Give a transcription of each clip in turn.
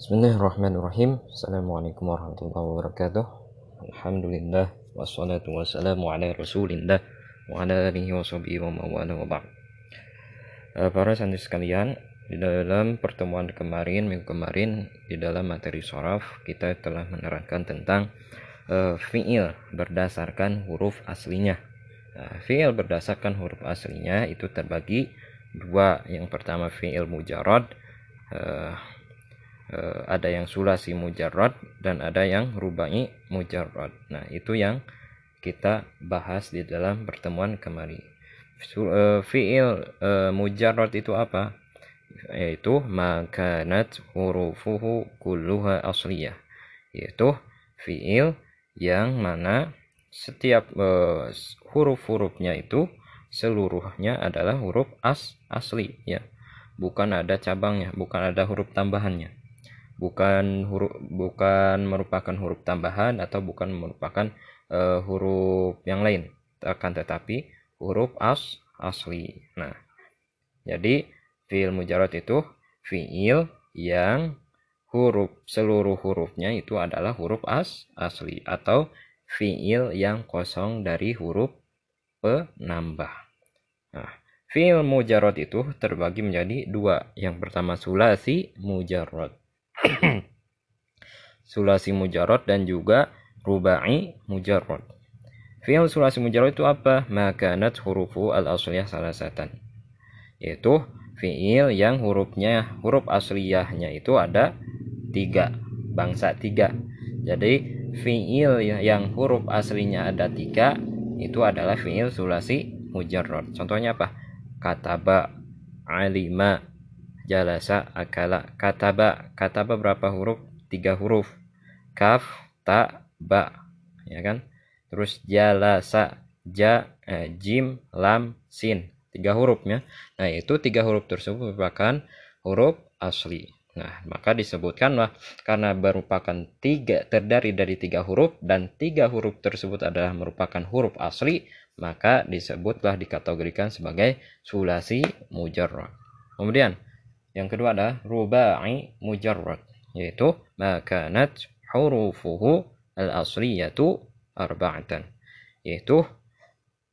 Bismillahirrahmanirrahim. Assalamualaikum warahmatullahi wabarakatuh. Alhamdulillah. Wassalatu wassalamu ala rasulillah Wa ala alihi wa sahbihi wa mawala wa ba'd. Uh, Para santri sekalian Di dalam pertemuan kemarin, minggu kemarin Di dalam materi soraf Kita telah menerangkan tentang uh, Fi'il berdasarkan huruf aslinya. Uh, Fi'il berdasarkan huruf aslinya Itu terbagi dua. Yang pertama fi'il mujarad uh, uh, ada yang sulasi mujarrad dan ada yang rubai mujarrad. Nah, itu yang kita bahas di dalam pertemuan kemarin. Uh, fiil uh, mujarrad itu apa? Yaitu makanat hurufuhu kulluha asliyah. Yaitu fiil yang mana setiap huruf-hurufnya itu seluruhnya adalah huruf as asli ya. Bukan ada cabangnya, bukan ada huruf tambahannya bukan huruf bukan merupakan huruf tambahan atau bukan merupakan uh, huruf yang lain. Akan tetapi huruf as asli. Nah jadi fiil mujarad itu fiil yang huruf seluruh hurufnya itu adalah huruf as asli atau fiil yang kosong dari huruf penambah. Nah fiil mujarad itu terbagi menjadi dua. Yang pertama sulasi mujarad sulasi mujarrad dan juga rubai mujarrad. Fi'il sulasi mujarrad itu apa? Makanat hurufu al-asliyah salasatan. Yaitu fi'il yang hurufnya huruf asliyahnya itu ada tiga bangsa tiga. Jadi fi'il yang huruf aslinya ada tiga itu adalah fi'il sulasi mujarrad. Contohnya apa? Kataba, alima, jalasa akala. Kataba. Kataba berapa huruf? Tiga huruf. Kaf ta ba. Ya kan? Terus jalasa. Ja eh, jim lam sin. Tiga hurufnya nah itu tiga huruf tersebut merupakan huruf asli. Nah maka disebutkanlah karena merupakan tiga terdiri dari tiga huruf dan tiga huruf tersebut adalah merupakan huruf asli maka disebutlah dikategorikan sebagai sulasi mujarrad kemudian yang kedua adalah rubai mujarrad yaitu makanat hurufuhu al-asliyatu arba'atan yaitu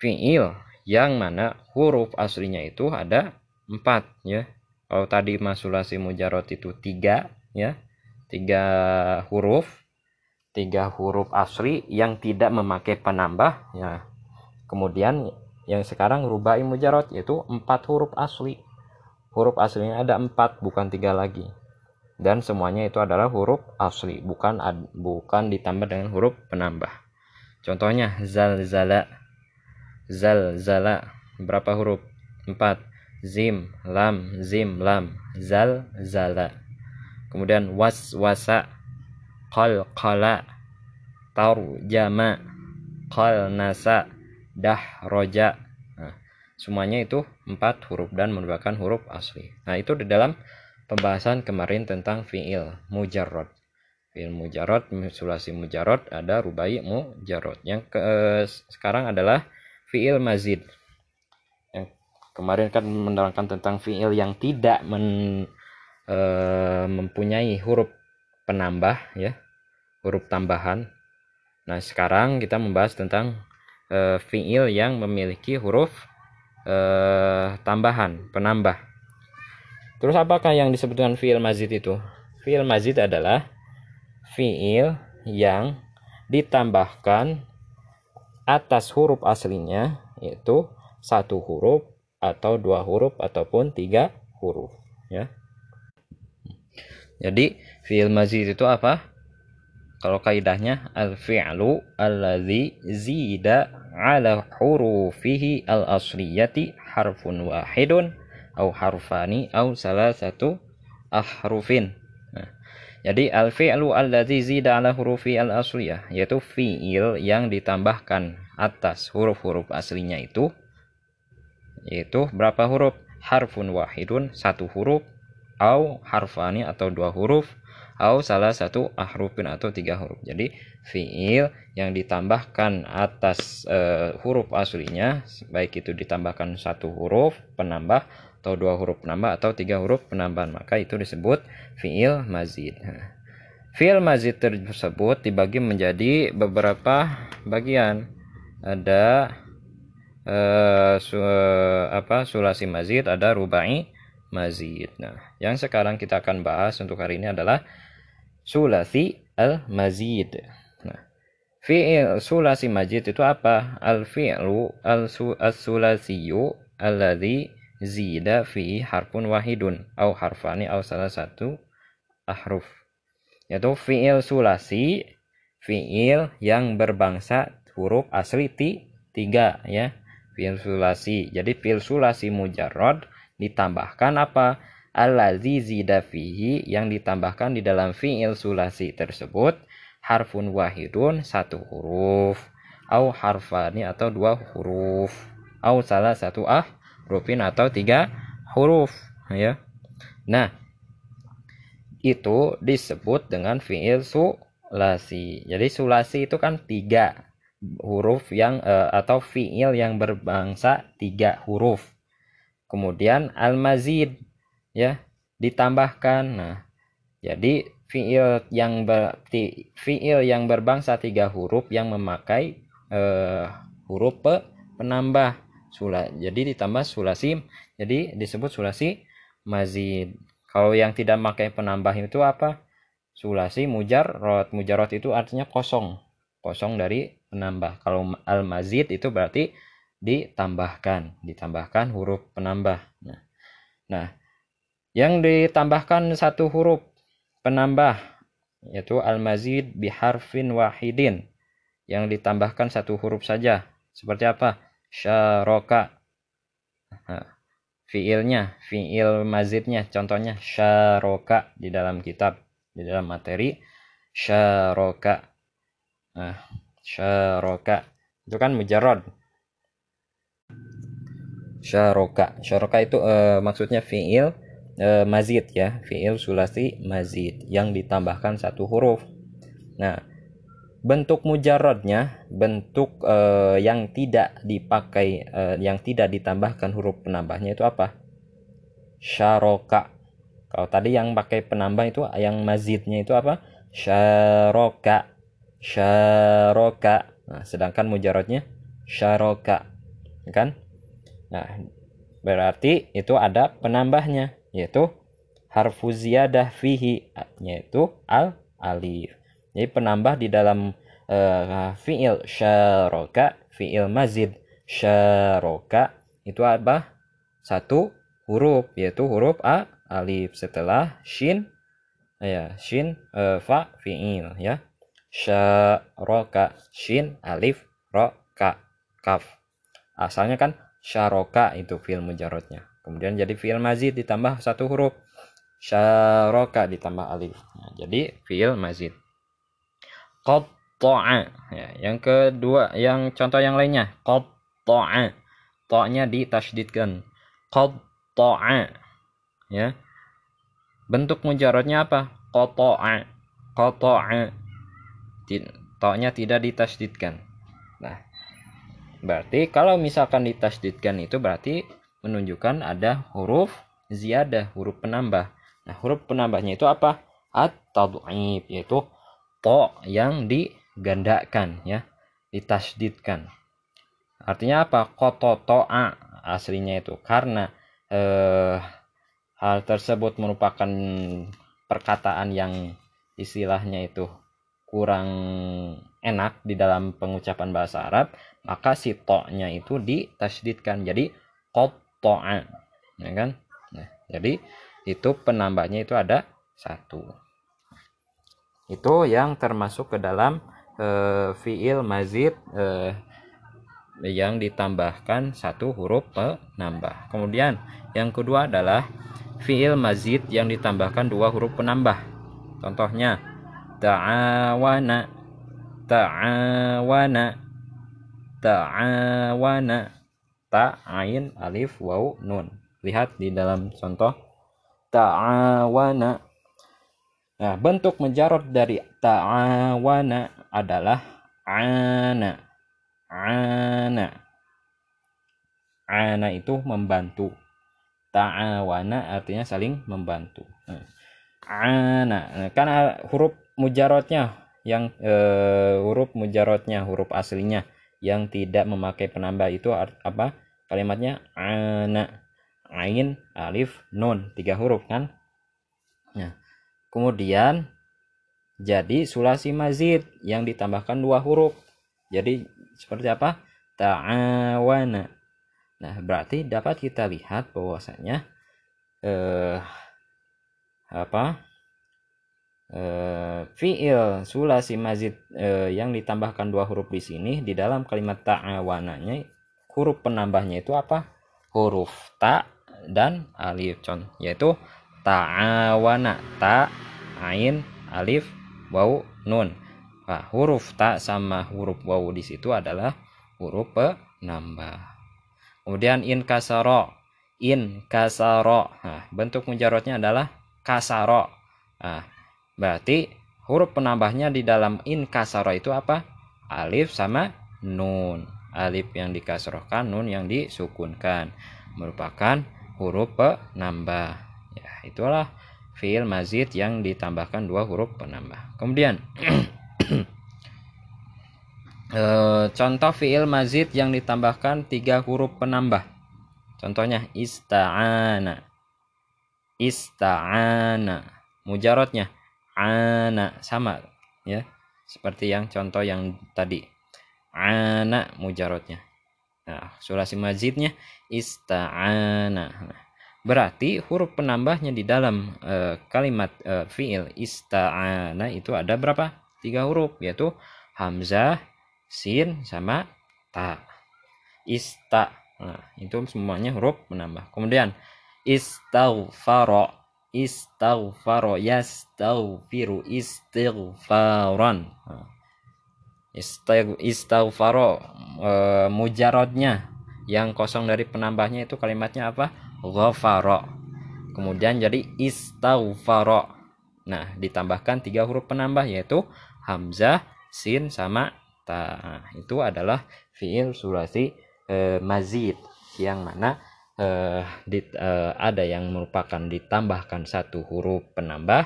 fi'il yang mana huruf aslinya itu ada empat ya. Kalau tadi masulasi mujarrad itu tiga ya. Tiga huruf tiga huruf asli yang tidak memakai penambah ya. Kemudian yang sekarang rubai mujarrad yaitu empat huruf asli huruf aslinya ada empat bukan tiga lagi. Dan semuanya itu adalah huruf asli bukan bukan ditambah dengan huruf penambah. Contohnya zal zala zal zala berapa huruf? Empat. Zim lam zim lam. Zal zala kemudian was wasa qal qala jama qal nasa dah roja Semuanya itu empat huruf dan merupakan huruf asli. Nah, itu di dalam pembahasan kemarin tentang fi'il mujarrad. Fi'il mujarrad, sulasi mujarrad, ada rubai mujarrad. Yang ke, sekarang adalah fi'il mazid. Yang kemarin kan menerangkan tentang fi'il yang tidak men, e, mempunyai huruf penambah ya, huruf tambahan. Nah, sekarang kita membahas tentang e, fi'il yang memiliki huruf eh, tambahan, penambah. Terus apakah yang disebutkan fiil mazid itu? Fiil mazid adalah fiil yang ditambahkan atas huruf aslinya yaitu satu huruf atau dua huruf ataupun tiga huruf ya. Jadi fiil mazid itu apa? Kalau kaidahnya al-fi'lu alladzi zida ala hurufihi al-asliyati harfun wahidun au harfani au salah satu ahrufin. Nah, jadi al-fi'lu alladzi zida ala hurufi al-asliyah yaitu fi'il yang ditambahkan atas huruf-huruf aslinya itu yaitu berapa huruf? Harfun wahidun satu huruf au harfani atau dua huruf atau salah satu ahrufin atau tiga huruf. Jadi fiil yang ditambahkan atas e, huruf aslinya baik itu ditambahkan satu huruf penambah atau dua huruf penambah atau tiga huruf penambahan maka itu disebut fiil mazid. Fiil mazid tersebut dibagi menjadi beberapa bagian. Ada uh, su apa sulasi mazid ada rubai mazid. Nah yang sekarang kita akan bahas untuk hari ini adalah sulasi al mazid nah fiil sulasi mazid itu apa? Al fi'lu al sulasiyu alladhi zida fi harfun wahidun au harfani au salah satu ahruf. Yaitu fiil sulasi fiil yang berbangsa huruf asli ti, tiga ya. Fiil sulasi. Jadi fiil sulasi mujarrad ditambahkan apa allazi zida fihi yang ditambahkan di dalam fiil sulasi tersebut harfun wahidun satu huruf au harfani atau dua huruf au salah satu ah rufin atau tiga huruf ya. Nah, itu disebut dengan fiil sulasi. Jadi sulasi itu kan tiga huruf yang uh, atau fiil yang berbangsa tiga huruf. Kemudian al-mazid ya ditambahkan. Nah, jadi fiil yang ber, fiil yang berbangsa tiga huruf yang memakai uh, huruf pe, penambah sula jadi ditambah sulasi jadi disebut sulasi mazid. Kalau yang tidak pakai penambah itu apa? Sulasi mujarrot mujarrot itu artinya kosong kosong dari penambah. Kalau al mazid itu berarti ditambahkan ditambahkan huruf penambah. Nah nah yang ditambahkan satu huruf penambah yaitu al mazid biharfin wahidin. Yang ditambahkan satu huruf saja. Seperti apa? Syaroka. Fiilnya fiil mazidnya. Contohnya syaroka di dalam kitab di dalam materi. Syaroka. Nah, syaroka. Itu kan mujarrad. Syaroka. Syaroka itu uh, maksudnya fiil uh, mazid ya fiil sulasi mazid yang ditambahkan satu huruf. Nah bentuk mujarodnya bentuk uh, yang tidak dipakai uh, yang tidak ditambahkan huruf penambahnya itu apa? Syaroka. Kalau tadi yang pakai penambah itu yang mazidnya itu apa? Syaroka. Syaroka. Nah, sedangkan mujarodnya syaroka. Kan? Nah berarti itu ada penambahnya yaitu harfu ziyadah fihi yaitu al alif. Jadi penambah di dalam uh, fiil syaroka, fiil mazid syaroka itu apa? Satu huruf yaitu huruf a alif. Setelah shin ya shin uh, fa fiil ya. Syaroka shin alif ro ka kaf. Asalnya kan syaroka itu fiil mujarotnya kemudian jadi fiil mazid ditambah satu huruf. Syaroka ditambah alif. Nah, jadi fiil mazid. Qatta'a ya yang kedua yang contoh yang lainnya. Qatta'a ta-nya ditasydidkan qatta'a ya. Bentuk mujaradnya apa? Qata'a qata'a ta-nya tidak ditasydidkan nah berarti kalau misalkan ditasydidkan itu berarti menunjukkan ada huruf ziyadah huruf penambah. Nah huruf penambahnya itu apa? At-tad'if yaitu to yang digandakan ya ditasdidkan artinya apa? Koto toa aslinya itu. Karena eh, hal tersebut merupakan perkataan yang istilahnya itu kurang enak di dalam pengucapan bahasa Arab maka si to-nya itu ditasdidkan jadi kotoa ya kan? Nah, jadi itu penambahnya itu ada satu. Itu yang termasuk ke dalam e, fiil mazid e, yang ditambahkan satu huruf penambah. Kemudian yang kedua adalah fiil mazid yang ditambahkan dua huruf penambah. Contohnya ta'awana ta'awana ta'awana ta'ain alif waw nun. Lihat di dalam contoh. Ta'awana. Nah, bentuk menjarot dari ta'awana adalah ana. Ana. Ana itu membantu. ta'awana artinya saling membantu. Nah, ana. Nah, karena huruf mujarotnya yang eh, huruf mujarotnya huruf aslinya yang tidak memakai penambah itu apa kalimatnya ana. Ain alif nun. Tiga huruf kan? Nah kemudian jadi sulasi mazid yang ditambahkan dua huruf. Jadi seperti apa? Ta'awana. Nah berarti dapat kita lihat bahwasanya eh apa? Uh, fiil sulasi mazid uh, yang ditambahkan dua huruf di sini di dalam kalimat ta'awananya huruf penambahnya itu apa? Huruf ta dan alif. Con yaitu ta'awana ta ain alif waw nun. Nah, huruf ta sama huruf waw di situ adalah huruf penambah. Kemudian in kasaro in kasaro. Nah, bentuk mujarotnya adalah kasaro. Nah, Berarti huruf penambahnya di dalam in kasaro itu apa? Alif sama nun. Alif yang dikasrohkan, nun yang disukunkan. Merupakan huruf penambah. Ya, itulah fiil mazid yang ditambahkan dua huruf penambah. Kemudian e, contoh fiil mazid yang ditambahkan tiga huruf penambah. Contohnya ista'ana. Ista'ana. Mujarotnya ana sama ya seperti yang contoh yang tadi ana mujarotnya. Nah sulasi mazidnya ista'ana. Nah, berarti huruf penambahnya di dalam uh, kalimat uh, fiil ista'ana itu ada berapa? Tiga huruf yaitu hamzah sin sama ta. Ista. Nah itu semuanya huruf penambah. Kemudian istaghfara istaghfaro. Yastaghfiru istighfaran istaghfaro e, mujarodnya yang kosong dari penambahnya itu kalimatnya apa? Ghafaro. Kemudian jadi istaghfaro nah ditambahkan tiga huruf penambah yaitu hamzah sin sama ta. Nah, itu adalah fiil sulasi e, mazid. Yang mana uh, di, uh, ada yang merupakan ditambahkan satu huruf penambah,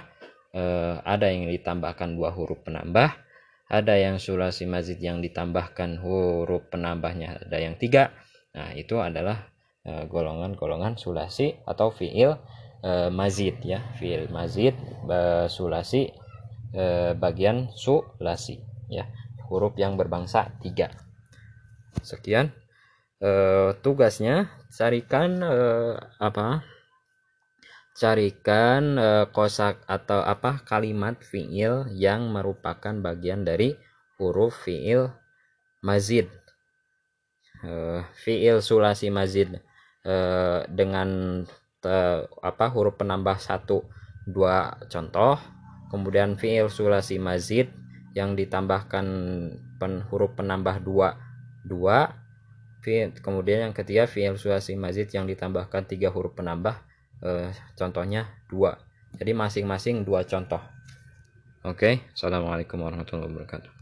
uh, ada yang ditambahkan dua huruf penambah, ada yang sulasi mazid yang ditambahkan huruf penambahnya ada yang tiga. Nah itu adalah golongan-golongan uh, sulasi atau fiil uh, mazid ya, fiil mazid uh, sulasi uh, bagian sulasi ya, huruf yang berbangsa tiga. Sekian uh, tugasnya carikan uh, apa carikan uh, kosak atau apa kalimat fiil yang merupakan bagian dari huruf fiil mazid. Uh, fiil sulasi mazid uh, dengan uh, apa huruf penambah satu dua contoh. Kemudian fiil sulasi mazid yang ditambahkan pen, huruf penambah dua dua. Kemudian yang ketiga fi'il sulasi mazid yang ditambahkan tiga huruf penambah eh, contohnya dua. Jadi masing-masing dua contoh. Oke? Okay? assalamualaikum warahmatullahi wabarakatuh